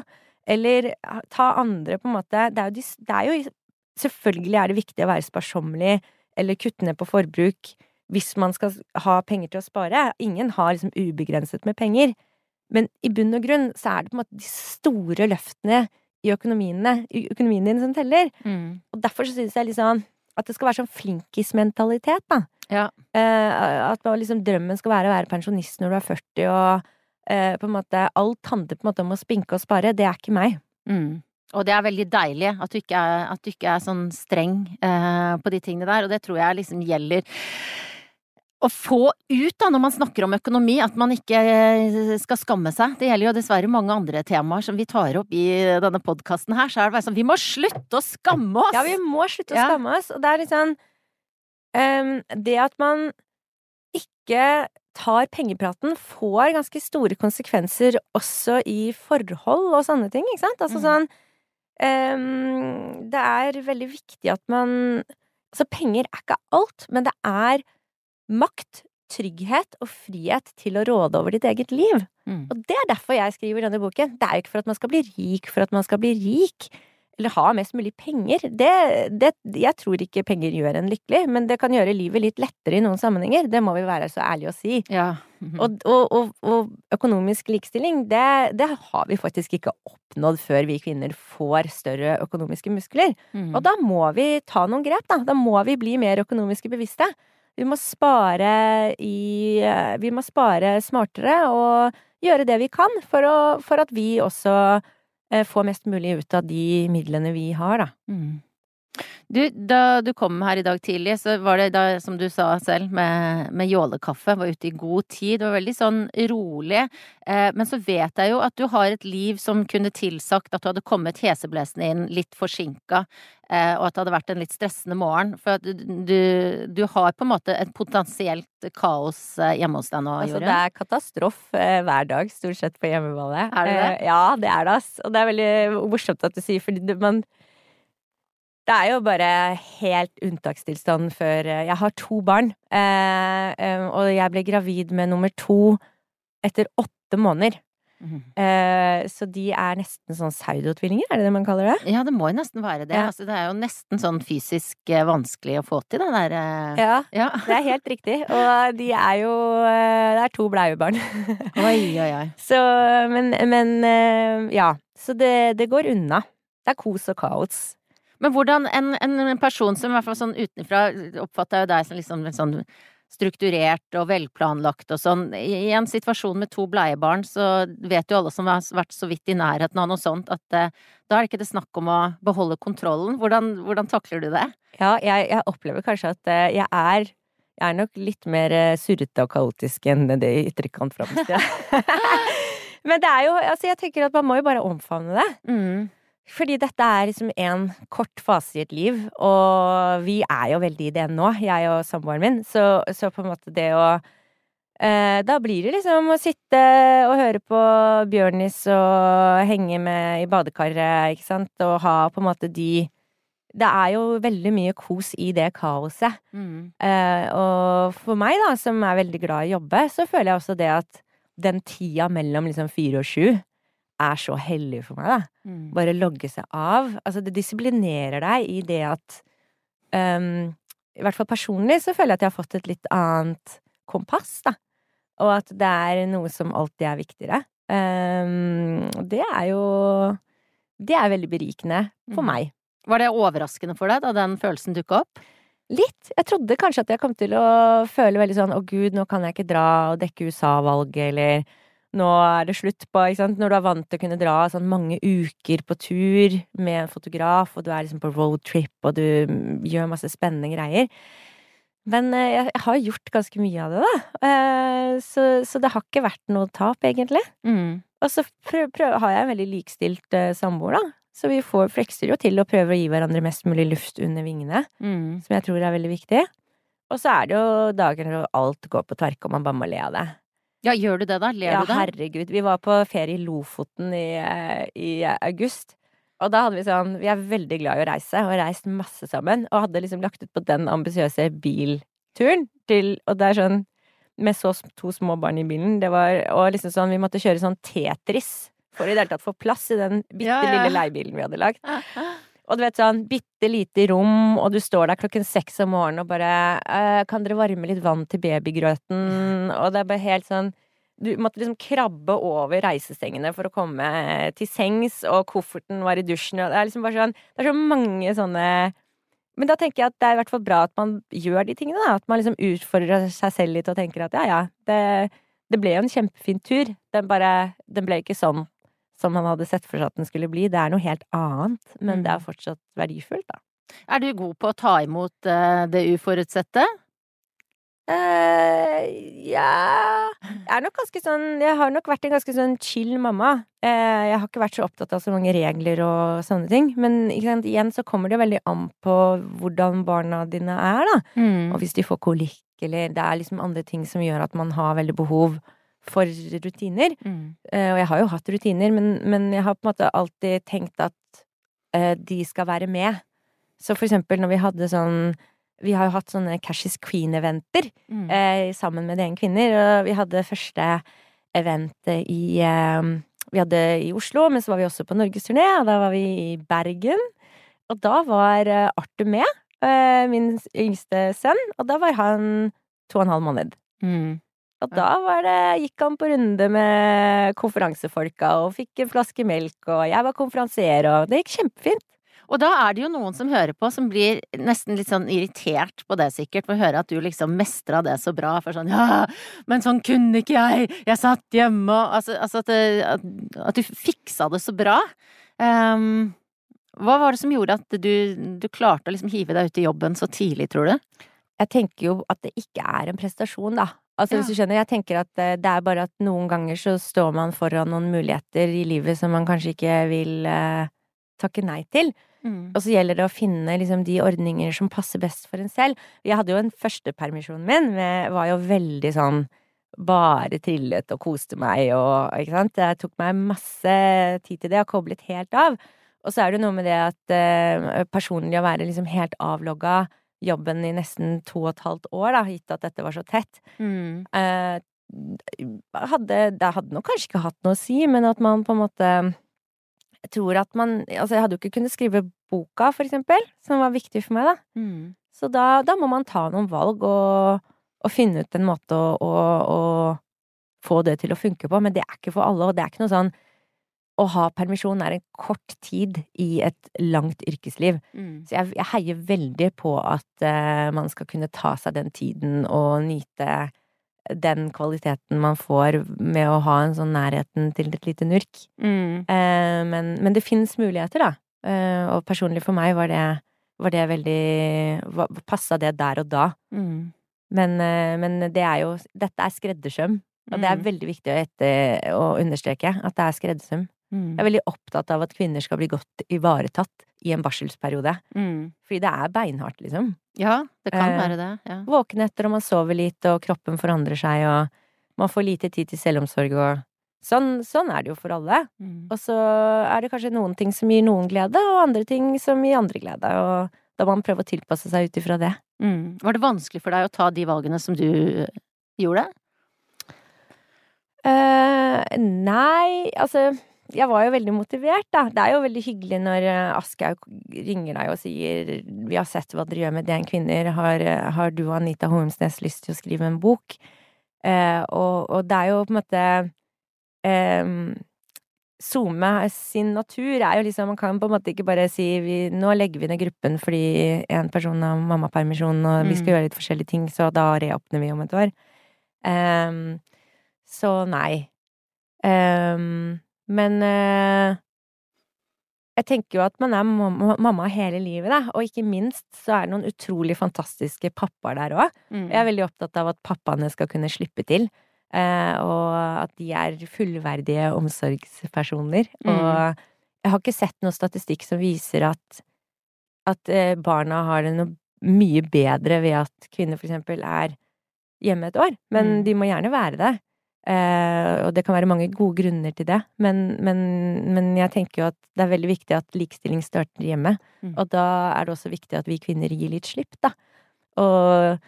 eller ta andre på en måte Det er jo, det er jo Selvfølgelig er det viktig å være sparsommelig eller kutte ned på forbruk hvis man skal ha penger til å spare. Ingen har liksom ubegrenset med penger. Men i bunn og grunn så er det på en måte de store løftene i økonomiene, økonomien din som teller. Mm. Og derfor så synes jeg liksom at det skal være sånn flinkismentalitet, da. Ja. Eh, at man liksom drømmen skal være å være pensjonist når du er 40, og eh, på en måte alt handler på en måte om å spinke og spare. Det er ikke meg. Mm. Og det er veldig deilig at du ikke er, at du ikke er sånn streng eh, på de tingene der, og det tror jeg liksom gjelder å få ut da, når man snakker om økonomi, at man ikke eh, skal skamme seg. Det gjelder jo dessverre mange andre temaer som vi tar opp i denne podkasten her, så er det bare sånn vi må slutte å skamme oss! Ja, vi må slutte å skamme oss. Og det er litt sånn um, Det at man ikke tar pengepraten, får ganske store konsekvenser også i forhold og sånne ting, ikke sant? Altså Mhm. sånn um, Det er veldig viktig at man Altså, penger er ikke alt, men det er makt, trygghet og frihet til å råde over ditt eget liv. Mm. Og det er derfor jeg skriver denne boken. Det er jo ikke for at man skal bli rik for at man skal bli rik, eller ha mest mulig penger. Det, det, jeg tror ikke penger gjør en lykkelig, men det kan gjøre livet litt lettere i noen sammenhenger. Det må vi være så ærlige å si. Ja. Mhm. (laughs) Og, og, og, og økonomisk likestilling, det, det har vi faktisk ikke oppnådd før vi kvinner får større økonomiske muskler. Mm. Og da må vi ta noen grep, da. Da må vi bli mer økonomisk bevisste. Vi må spare i eh, Vi må spare smartere og gjøre det vi kan for, å, for at vi også eh, får mest mulig ut av de midlene vi har, da. Mm. Du, da du kom her i dag tidlig, så var det da, som du sa selv, med, med jålekaffe. Var ute i god tid. Det var veldig sånn rolig. Eh, men så vet jeg jo at du har et liv som kunne tilsagt at du hadde kommet heseblesende inn litt forsinka, eh, og at det hadde vært en litt stressende morgen. For du, du, du har på en måte et potensielt kaos eh, hjemme hos deg nå, Altså, Jorunn. det er katastrofe eh, hver dag, stort sett, på hjemmeballet. Er det det? Eh, ja, det er det, ass. Og det er veldig morsomt at du sier, fordi man Det er jo bare helt unntakstilstand før eh, Jeg har to barn, eh, eh, og jeg ble gravid med nummer to etter åtte måneder. Mm Eh, så de er nesten sånn pseudotvillinger, er det det man kaller det? Ja, det må jo nesten være det. Ja. Altså, det er jo nesten sånn fysisk vanskelig å få til, det der Ja, ja. (laughs) det er helt riktig. Og de er jo Det er to bleiebarn. (laughs) Oi, oi, oi. Så, men, men ja. Så det, det går unna. Det er kos og kaos. Men hvordan en, en person som i hvert fall sånn utenfra oppfatter jo deg som liksom sånn strukturert og velplanlagt og sånn. I i en situasjon med to bleiebarn, så vet jo alle som har vært så vidt i nærheten av noe sånt, at eh, da er det ikke det snakk om å beholde kontrollen. Hvordan, hvordan takler du det? Ja, jeg, jeg opplever kanskje at eh, jeg er jeg er nok litt mer eh, surrete og kaotisk enn det i ytterkant framstiller. (laughs) (laughs) Men det er jo Altså, jeg tenker at man må jo bare omfavne det. Mm. Fordi dette er liksom en kort fase i et liv, og vi er jo veldig i det nå, jeg og samboeren min. Så, så på en måte det å eh, Da blir det liksom å sitte og høre på Bjørnis og henge med i badekaret, ikke sant, og ha på en måte de Det er jo veldig mye kos i det kaoset. Mm. Eh, og for meg, da, som er veldig glad i å jobbe, så føler jeg også det at den tida mellom liksom fire og sju er så hellig for meg, da. Mm. Bare logge seg av. Altså, det disiplinerer deg i det at um, I hvert fall personlig så føler jeg at jeg har fått et litt annet kompass, da. Og at det er noe som alltid er viktigere. Um, det er jo Det er veldig berikende for Mm. meg. Var det overraskende for deg da den følelsen dukka opp? Litt. Jeg trodde kanskje at jeg kom til å føle veldig sånn å gud, nå kan jeg ikke dra og dekke USA-valget, eller nå er det slutt på ikke sant? Når du er vant til å kunne dra sånn mange uker på tur med en fotograf, og du er liksom på roadtrip, og du gjør masse spennende greier. Men eh, jeg har gjort ganske mye av det, da. Eh, så, så det har ikke vært noe tap, egentlig. Mm. Og så prøv, prøv, har jeg en veldig likstilt uh, samboer, da. Så vi får, flekser jo til og prøver å gi hverandre mest mulig luft under vingene, Mm. som jeg tror er veldig viktig. Og så er det jo dager når alt går på tverke, og man bare må le av det. Ja, gjør du det da? Ler Ja, du det? herregud. Vi var på ferie i Lofoten i, eh, i august. Og da hadde vi sånn Vi er veldig glad i å reise, og har reist masse sammen. Og hadde liksom lagt ut på den ambisiøse bilturen til Og det er sånn Med så to små barn i bilen. Det var Og liksom sånn Vi måtte kjøre sånn Tetris for i det hele tatt få plass i den bitte Ja, ja. lille leiebilen vi hadde lagd. Og du vet sånn bitte lite rom, og du står der klokken seks om morgenen og bare eh, 'Kan dere varme litt vann til babygrøten?' Og det er bare helt sånn Du måtte liksom krabbe over reisestengene for å komme til sengs, og kofferten var i dusjen, og det er liksom bare sånn Det er så mange sånne Men da tenker jeg at det er i hvert fall bra at man gjør de tingene, da. At man liksom utfordrer seg selv litt og tenker at ja, ja, det, det ble jo en kjempefin tur. Den bare Den ble ikke sånn som man hadde sett for seg at den skulle bli. Det er noe helt annet, men det er fortsatt verdifullt, da. Er du god på å ta imot eh, det uforutsette? Eh, ja Jeg er nok ganske sånn Jeg har nok vært en ganske sånn chill mamma. Uh, jeg har ikke vært så opptatt av så mange regler og sånne ting. Men sant, igjen så kommer det veldig an på hvordan barna dine er, da. Mm. Og hvis de får kolikk, eller det er liksom andre ting som gjør at man har veldig behov for rutiner. Mm. Eh, og jeg har jo hatt rutiner, men, men jeg har på en måte alltid tenkt at eh, de skal være med. Så for eksempel når vi hadde sånn Vi har jo hatt sånne Cashes Queen-eventer Mm. eh, sammen med DN Kvinner, og vi hadde første event i eh, Vi hadde i Oslo, men så var vi også på norgesturné, og da var vi i Bergen. Og da var Arthur med, eh, min yngste sønn, og da var han to og en halv måned. Mm. Og da var det, gikk han på runde med konferansefolka og fikk en flaske melk, og jeg var konferansier, og det gikk kjempefint. Og da er det jo noen som hører på, som blir nesten litt sånn irritert på det sikkert, for å høre at du liksom mestra det så bra, for sånn ja, men sånn kunne ikke jeg, jeg satt hjemme og Altså, altså at, det, at, at du fiksa det så bra. Um, hva var det som gjorde at du, du klarte å liksom hive deg ut i jobben så tidlig, tror du? Jeg tenker jo at det ikke er en prestasjon, da. Altså, Ja. hvis du skjønner, jeg tenker at eh, det er bare at noen ganger så står man foran noen muligheter i livet som man kanskje ikke vil eh, takke nei til. Mm. Og så gjelder det å finne liksom de ordninger som passer best for en selv. Jeg hadde jo en førstepermisjon min, med, var jo veldig sånn bare trillet og koste meg og ikke sant. Det tok meg masse tid til det, og koblet helt av. Og så er det noe med det at eh, personlig å være liksom helt avlogga jobben i nesten to og et halvt år, da, gitt at dette var så tett. Mm. Eh, hadde, det hadde nok kanskje ikke hatt noe å si, men at man på en måte Jeg tror at man Altså, jeg hadde jo ikke kunnet skrive boka, for eksempel, som var viktig for meg, da. Mm. Så da, da må man ta noen valg og, og finne ut en måte å, å, å få det til å funke på. Men det er ikke for alle, og det er ikke noe sånn Å ha permisjon er en kort tid i et langt yrkesliv. Mm. Så jeg, jeg heier veldig på at uh, man skal kunne ta seg den tiden og nyte den kvaliteten man får med å ha en sånn nærheten til et lite nurk. Mm. Uh, men, men det finnes muligheter, da. Uh, og personlig for meg var det, var det veldig Passa det der og da. Mm. Men, men det er jo Dette er skreddersøm. Og det er Mm. veldig viktig å, etter, å understreke at det er skreddersøm. Mm. Jeg er veldig opptatt av at kvinner skal bli godt ivaretatt i en barselsperiode. Mm. Fordi det er beinhardt, liksom. Ja, det kan Eh, være det. Ja. Våkne etter, og man sover litt, og kroppen forandrer seg, og man får lite tid til selvomsorg, og sånn, sånn er det jo for alle. Mm. Og så er det kanskje noen ting som gir noen glede, og andre ting som gir andre glede, og da må man prøve å tilpasse seg ut ifra det. Mm. Var det vanskelig for deg å ta de valgene som du gjorde? eh nei, altså jeg var jo veldig motivert, da. Det er jo veldig hyggelig når eh, Aschehoug ringer deg og sier 'Vi har sett hva dere gjør med DN Kvinner. Har, eh, har du og Anita Hormsnes lyst til å skrive en bok?' Eh, og, og det er jo på en måte eh, SoMe sin natur er jo liksom Man kan på en måte ikke bare si vi, nå legger vi ned gruppen fordi en person har mammapermisjon og vi skal Mm. gjøre litt forskjellige ting, så da reåpner vi om et år. Eh, så nei. Ehm, men eh, jeg tenker jo at man er mamma, mamma hele livet, da. Og ikke minst så er det noen utrolig fantastiske pappaer der òg. Mm. Jeg er veldig opptatt av at pappaene skal kunne slippe til. eh, og at de er fullverdige omsorgspersoner. Mm. Og jeg har ikke sett noen statistikk som viser at, at eh, barna har det noe mye bedre ved at kvinner for eksempel er hjemme et år. Men Mm. de må gjerne være det. Eh, og det kan være mange gode grunner til det. Men, men, men jeg tenker jo at det er veldig viktig at likestilling starter hjemme. Mm. Og da er det også viktig at vi kvinner gir litt slipp, da. Og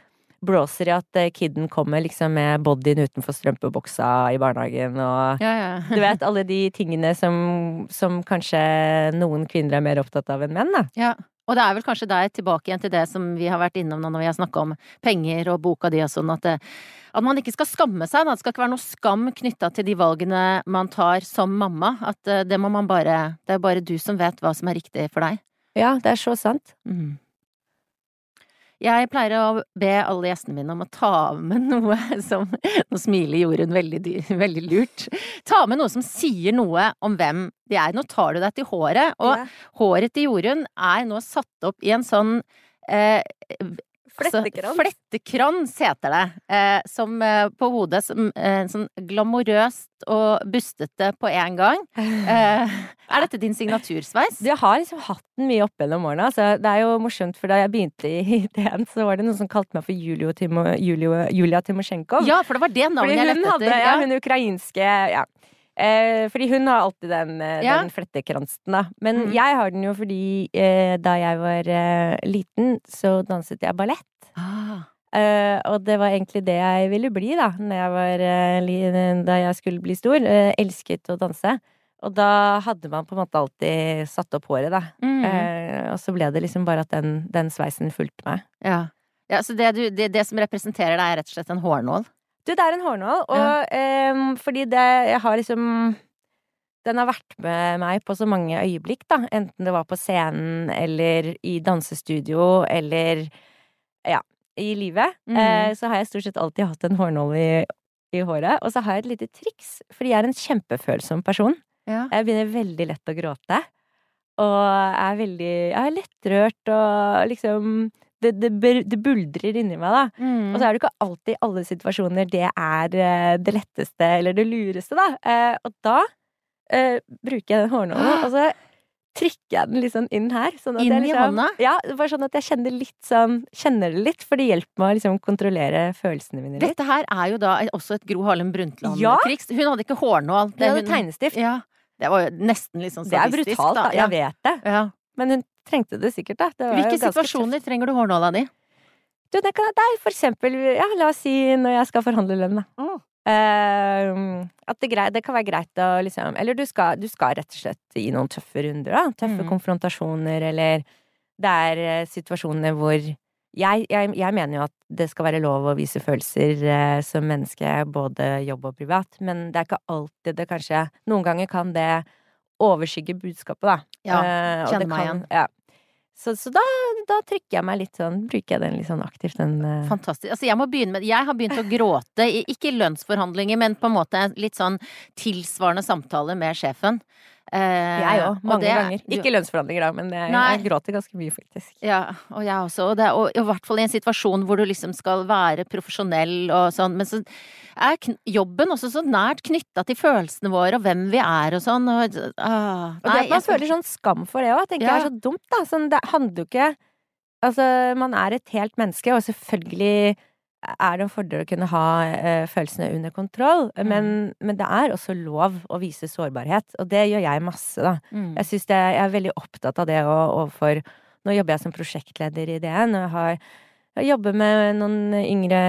blåser i at kidden kiden kommer liksom med bodyen utenfor strømpebuksa i barnehagen og Ja, ja. (laughs) du vet, alle de tingene som, som kanskje noen kvinner er mer opptatt av enn menn, da. Ja, og det er vel kanskje der tilbake igjen til det som vi har vært innom nå når vi har snakka om penger og boka di og sånn, at, det, at man ikke skal skamme seg. Da. Det skal ikke være noe skam knytta til de valgene man tar som mamma. At eh, det må man bare Det er bare du som vet hva som er riktig for deg. Ja, det er så sant. Mm. Jeg pleier å be alle gjestene mine om å ta med noe (laughs) som Nå smiler Jorunn veldig, (laughs) veldig lurt. Ta med noe som sier noe om hvem de er. Nå tar du deg til håret, og Ja. håret til Jorunn er nå satt opp i en sånn eh, altså, Flettekrans. Flettekrans heter det. Eh, som eh, på hodet som eh, sånn glamorøst og bustete på en gang. (laughs) Eh, er dette din signatursveis? Jeg har liksom hatt den mye opp gjennom årene. Altså, det er jo morsomt, for da jeg begynte i (laughs) DN, så var det noen som kalte meg for Julio Timo, Julio, Julia Timosjenko. Ja, for det var det navnet jeg lette hadde, etter. ja, hun ukrainske Ja. Eh, fordi hun har alltid den, eh, Ja. den flettekransen, da. Men Mm. jeg har den jo fordi eh, da jeg var eh, liten, så danset jeg ballett. Ah. Eh, og det var egentlig det jeg ville bli, da, når jeg var, eh, da jeg skulle bli stor. Elsket å danse. Og da hadde man på en måte alltid satt opp håret, da. Mm. Eh, og så ble det liksom bare at den, den sveisen fulgte meg. Ja. ja, så det, du, det, det som representerer deg, er rett og slett en hårnål? Du, det er en hårnål, og ehm, fordi det Jeg har liksom Den har vært med meg på så mange øyeblikk, da. Enten det var på scenen eller i dansestudio eller ja, i livet. Mhm. uh, så har jeg stort sett alltid hatt en hårnål i, i håret. Og så har jeg et lite triks, fordi jeg er en kjempefølsom person. Ja. Jeg begynner veldig lett å gråte. Og er veldig Jeg er lettrørt og liksom det, det, det buldrer inni meg, da. Mm. Og så er det ikke alltid i alle situasjoner det er eh, det letteste eller det lureste, da. Eh, og da eh, bruker jeg den hårnålen, (gasps) og så trykker jeg den litt sånn inn her. Sånn Inn jeg i liksom, hånda? Ja, bare sånn at jeg kjenner litt sånn Kjenner det litt, for det hjelper meg å liksom kontrollere følelsene mine litt. Dette her er jo da også et Gro Harlem Brundtland-triks. Hun hadde ikke hårnål. Det hadde hun- tegnestift. Ja. Det var jo nesten litt sånn Det er brutalt, da. da. Jeg vet det. Ja. Men hun trengte det sikkert, da. Det var Hvilke situasjoner trenger du hårnåla di? Du, det, kan, det er for eksempel, ja, la oss si når jeg skal forhandle lønn, da. Mm. Uh, at det, grei, det kan være greit å liksom Eller du skal, du skal rett og slett i noen tøffe runder, da. Tøffe Mm. konfrontasjoner, eller det er eh, situasjoner hvor jeg, jeg, jeg mener jo at det skal være lov å vise følelser eh, som menneske, både jobb og privat, men det er ikke alltid det kanskje Noen ganger kan det overskygge budskapet, da. Ja, Eh, og kjenner meg igjen. Ja. Så, så da, da trykker jeg meg litt sånn Bruker jeg den litt sånn aktivt, den eh, Fantastisk. Altså, jeg må begynne med Jeg har begynt å gråte, ikke i lønnsforhandlinger, men på en måte litt sånn tilsvarende samtale med sjefen. Eh, Jeg òg, mange det- ganger. Ikke lønnsforhandlinger, da, men jeg, jeg gråter ganske mye, faktisk. Ja, og jeg også. Og, det, og i hvert fall i en situasjon hvor du liksom skal være profesjonell og sånn. Men så er jobben også så nært knytta til følelsene våre og hvem vi er og sånn. Og, ah, Og det at man føler sånn skam for det òg, tenker Ja. jeg er så dumt, da. Sånn, det handler jo ikke Altså, man er et helt menneske, og selvfølgelig er det en fordel å kunne ha eh, følelsene under kontroll, Mm. men, men det er også lov å vise sårbarhet, og det gjør jeg masse, da. Mm. Jeg det, jeg er veldig opptatt av det overfor Nå jobber jeg som prosjektleder i DN, og jeg har jeg jobber med noen yngre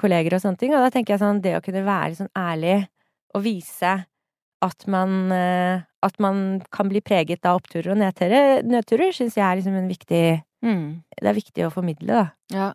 kolleger og sånne ting, og da tenker jeg sånn Det å kunne være sånn ærlig og vise at man eh, At man kan bli preget av oppturer og nedturer, nedturer syns jeg er liksom en viktig Mm. Det er viktig å formidle, da. Ja.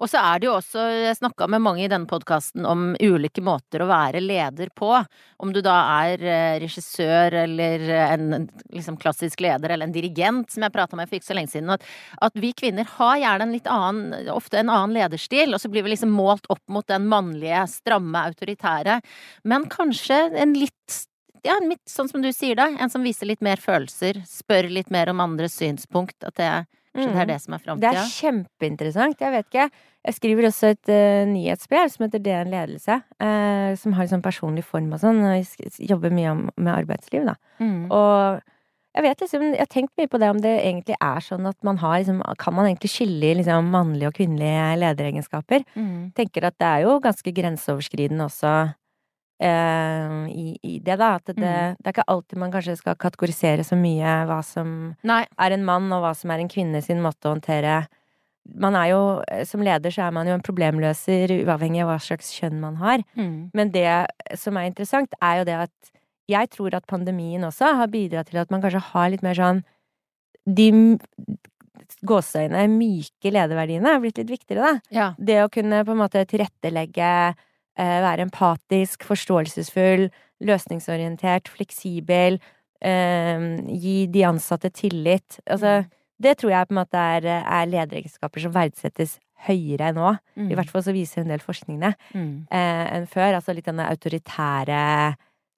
Og så er det jo også, jeg snakka med mange i denne podkasten om ulike måter å være leder på. Om du da er eh, regissør eller en liksom klassisk leder eller en dirigent, som jeg prata med for ikke så lenge siden. At, at, vi kvinner har gjerne en litt annen, ofte en annen lederstil, og så blir vi liksom målt opp mot den mannlige, stramme, autoritære. Men kanskje en litt ja, litt sånn som du sier da, en som viser litt mer følelser, spør litt mer om andres synspunkt. At det så det er mm. det som er framtida? Det er kjempeinteressant. Jeg vet ikke. Jeg skriver også et uh, nyhetsbrev som heter DN Ledelse, uh, som har liksom personlig form og sånn. Og jobber mye med arbeidsliv, da. Mm. Og jeg vet liksom, jeg har tenkt mye på det om det egentlig er sånn at man har liksom Kan man egentlig skille liksom mannlige og kvinnelige lederegenskaper? Mm. Tenker at det er jo ganske grenseoverskridende også Uh, i, i, det, da. At det, mm. det, er ikke alltid man kanskje skal kategorisere så mye hva som Nei. er en mann, og hva som er en kvinne sin måte å håndtere Man er jo, eh, som leder, så er man jo en problemløser uavhengig av hva slags kjønn man har. Mm. Men det som er interessant, er jo det at jeg tror at pandemien også har bidratt til at man kanskje har litt mer sånn De gåseøyne myke lederverdiene er blitt litt viktigere, da. Ja. Det å kunne på en måte tilrettelegge være empatisk, forståelsesfull, løsningsorientert, fleksibel, eh, gi de ansatte tillit. Altså, mm. det tror jeg på en måte er, er lederegenskaper som verdsettes høyere nå. Mm. I hvert fall så viser en del forskningene mm. eh, enn før. Altså litt denne autoritære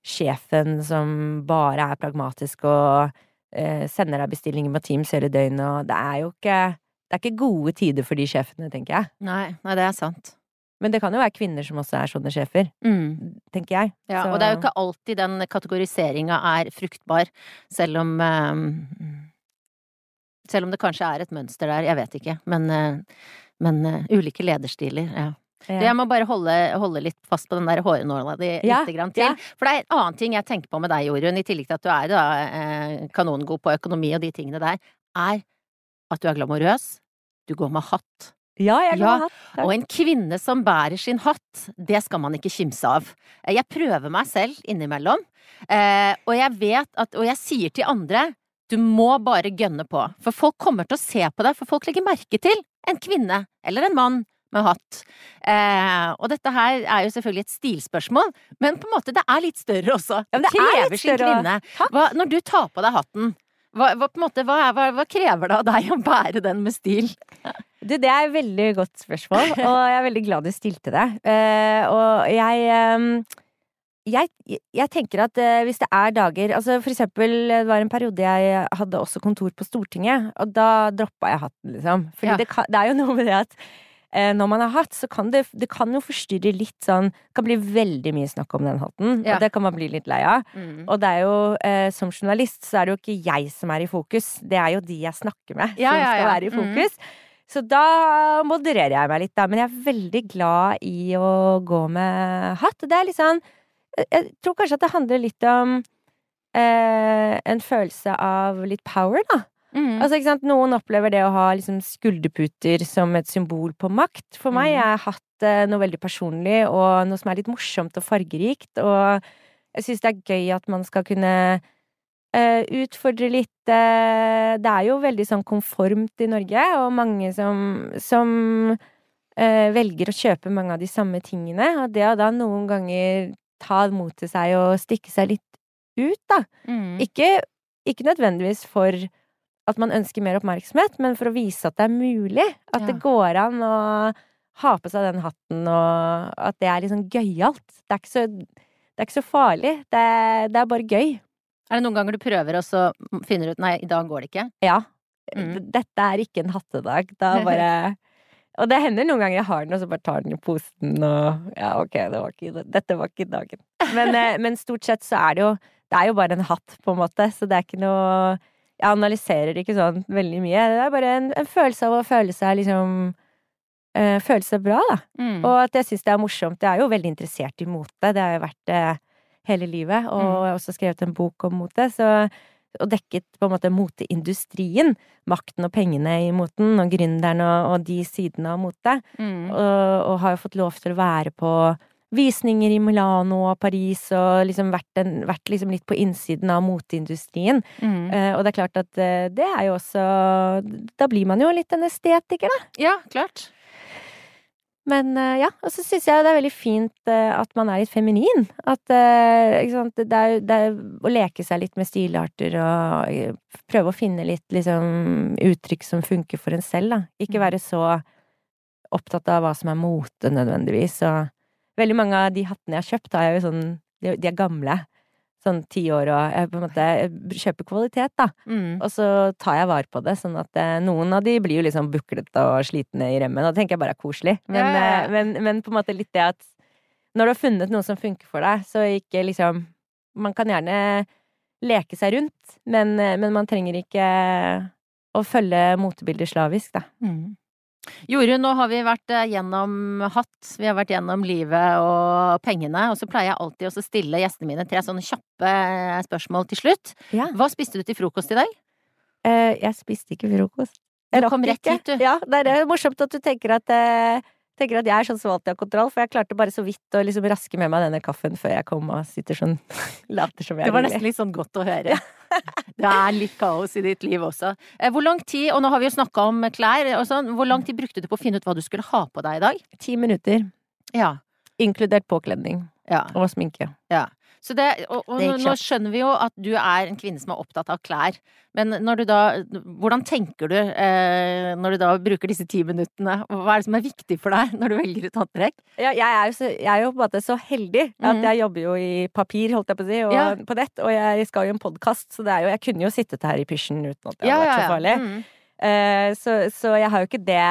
sjefen som bare er pragmatisk og eh, sender deg bestillinger på Teams hele døgnet, og det er jo ikke Det er ikke gode tider for de sjefene, tenker jeg. Nei, nei det er sant. Men det kan jo være kvinner som også er sånne sjefer, mm. tenker jeg. Ja, Så... og det er jo ikke alltid den kategoriseringa er fruktbar, selv om um, Selv om det kanskje er et mønster der, jeg vet ikke. Men, uh, men uh, ulike lederstiler, ja. Ja. Jeg må bare holde, holde, litt fast på den der hårnåla di ja, grann til. Ja. For det er en annen ting jeg tenker på med deg, Jorunn, i tillegg til at du er da, eh, kanongod på økonomi og de tingene der, er at du er glamorøs, du går med hatt, ja, jeg kan ja, ha hatt. Takk. Og en kvinne som bærer sin hatt, det skal man ikke kimse av. Eh, jeg prøver meg selv innimellom, eh, og jeg vet at Og jeg sier til andre du må bare gønne på, for folk kommer til å se på deg, for folk legger merke til en kvinne eller en mann med hatt. Eh, og dette her er jo selvfølgelig et stilspørsmål, men på en måte det er litt større også. Ja, det, det krever sin kvinne. Hva, når du tar på deg hatten, hva, hva, måte, hva, hva, krever det av deg å bære den med stil? Du, det er et veldig godt spørsmål, (laughs) og jeg er veldig glad du stilte det. Uh, og jeg, um, jeg, jeg tenker at uh, hvis det er dager Altså for eksempel, det var en periode jeg hadde også kontor på Stortinget, og da droppa jeg hatten, liksom. For ja. det, det er jo noe med det at uh, når man har hatt, så kan det, det kan jo forstyrre litt sånn Det kan bli veldig mye snakk om den hatten, ja. og det kan man bli litt lei av. Mm. Og det er jo, som journalist, så er det jo ikke jeg som er i fokus, det er jo de jeg snakker med, ja, som skal være i mm. fokus. Mm. Så da modererer jeg meg litt, da. Men jeg er veldig glad i å gå med hatt. Det er litt sånn Jeg tror kanskje at det handler litt om eh, en følelse av litt power, da. Mm. Altså, ikke sant? Noen opplever det å ha liksom, skulderputer som et symbol på makt. For meg mm. har jeg hatt eh, noe veldig personlig, og noe som er litt morsomt og fargerikt. Og jeg syns det er gøy at man skal kunne eh, utfordre litt uh, Det er jo veldig sånn konformt i Norge, og mange som, som uh, velger å kjøpe mange av de samme tingene. Og det å da noen ganger ta mot til seg og stikke seg litt ut, da. Mm. Ikke, ikke nødvendigvis for at man ønsker mer oppmerksomhet, men for å vise at det er mulig. At ja. det går an å ha på seg den hatten, og at det er liksom gøyalt. Det er ikke så, det er ikke så farlig. Det det er, bare gøy. Er det noen ganger du prøver, og så finner du ut nei, i dag går det ikke? Ja. Mm. Dette er ikke en hattedag. Da (laughs) bare Og det hender noen ganger jeg har den, og så bare tar den i posen, og ja, ok, det var ikke, dette var ikke dagen. Men, eh, (laughs) men stort sett så er det jo Det er jo bare en hatt, på en måte, så det er ikke noe jeg analyserer ikke sånn veldig mye. Det er bare en, en følelse av å føle seg liksom øh, Føle seg bra, da. Mm. Og at jeg syns det er morsomt. Jeg er jo veldig interessert i mote. Det har jo vært øh, hele livet. Og mm. jeg har også skrevet en bok om mote. Så og dekket på en måte moteindustrien. Makten og pengene i moten, og gründerne og, og de sidene av mote. Mm. Og, og, har jo fått lov til å være på visninger i Milano og Paris, og liksom vært, en, vært liksom litt på innsiden av moteindustrien. Mm. Uh, og det er klart at uh, det er jo også Da blir man jo litt en estetiker, da. Ja, klart. Men eh, ja, og så syns jeg det er veldig fint eh, at man er litt feminin. At eh, ikke sant, det er, det er å leke seg litt med stilarter og prøve å finne litt liksom uttrykk som funker for en selv, da. Ikke Mm. være så opptatt av hva som er mote nødvendigvis, og veldig mange av de hattene jeg har kjøpt, har jeg jo sånn De de er gamle. Sånn ti år, og jeg på en måte kjøper kvalitet, da. Mm. Og så tar jeg vare på det, sånn at eh, noen av de blir jo liksom buklete og slitne i remmen, og det tenker jeg bare er koselig. Men, Ja, ja, ja. eh, men, men på en måte litt det at når du har funnet noe som funker for deg, så ikke liksom Man kan gjerne leke seg rundt, men, eh, men man trenger ikke å følge motebildet slavisk, da. Mm. Jorunn, nå har vi vært eh, gjennom hatt, vi har vært gjennom livet og pengene, og så pleier jeg alltid å stille gjestene mine tre sånne kjappe eh, spørsmål til slutt. Ja. Hva spiste du til frokost i dag? Eh, jeg spiste ikke frokost. Jeg rakk kom rett hit, du. Ja, det er morsomt at du tenker at, eh, tenker at jeg er sånn som alltid har kontroll, for jeg klarte bare så vidt å liksom raske med meg denne kaffen før jeg kom og sitter sånn (laughs) Later som jeg Det var nesten litt sånn godt å høre. (laughs) Det er litt kaos i ditt liv også. Eh, Hvor lang tid, og nå har vi jo snakka om klær og sånn, hvor lang tid brukte du på å finne ut hva du skulle ha på deg i dag? Ti minutter, Ja. inkludert påkledning ja. og sminke. Så det, og, og Det nå, skjønner vi jo at du er en kvinne som er opptatt av klær. Men når du da Hvordan tenker du eh, når du da bruker disse ti minuttene? Hva er det som er viktig for deg når du velger ut antrekk? Ja, jeg, er jo så, jeg er jo på en måte så heldig at mm. jeg jobber jo i papir, holdt jeg på å si, og Ja. på nett, og jeg skal jo i en podkast, så det er jo Jeg kunne jo sittet her i pysjen uten at det hadde vært så farlig. Mm. Eh, så, så jeg har jo ikke det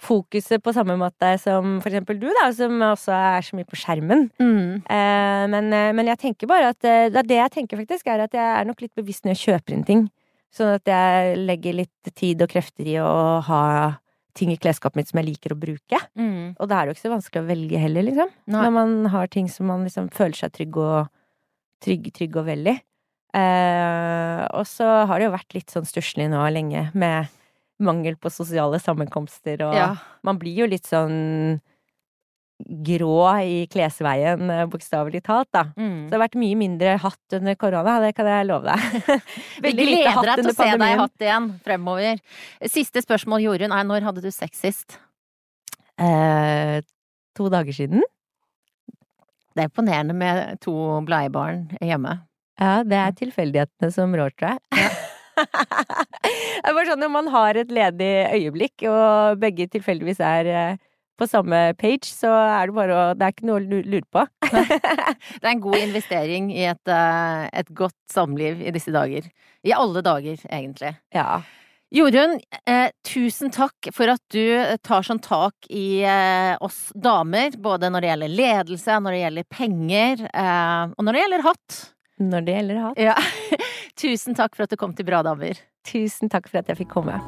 fokuset på samme måte som for eksempel du, da, som også er så mye på skjermen. Mm. Eh, men, eh, men jeg tenker bare at eh, det, det jeg tenker faktisk, er at jeg er nok litt bevisst når jeg kjøper inn ting. Sånn at jeg legger litt tid og krefter i å ha ting i klesskapet mitt som jeg liker å bruke. Mm. Og da er det jo ikke så vanskelig å velge heller, liksom. Nei. Når man har ting som man liksom føler seg trygg og trygg, trygg og vel i. Eh, og så har det jo vært litt sånn stusslig nå lenge med mangel på sosiale sammenkomster, og Ja. man blir jo litt sånn grå i klesveien, eh, bokstavelig talt, da. Så Mm. det har vært mye mindre hatt under korona, det kan jeg love deg. Vi gleder deg til å se deg i hatt igjen fremover. Siste spørsmål, Jorunn, er når hadde du sex sist? Eh, to dager siden. Det er imponerende med to bleiebarn hjemme. Ja, det er tilfeldighetene som rår, tror jeg. (laughs) det er bare sånn når man har et ledig øyeblikk, og begge tilfeldigvis er eh, på samme page, så er det bare å Det er ikke noe å lure på. (laughs) Det er en god investering i et, eh, et godt samliv i disse dager. I alle dager, egentlig. Ja. Jorunn, eh, tusen takk for at du tar sånn tak i eh, oss damer, både når det gjelder ledelse, når det gjelder penger, eh, og når det gjelder hatt. Når det gjelder hat. Ja. (laughs) tusen takk for at du kom til Bra damer. Tusen takk for at jeg fikk komme.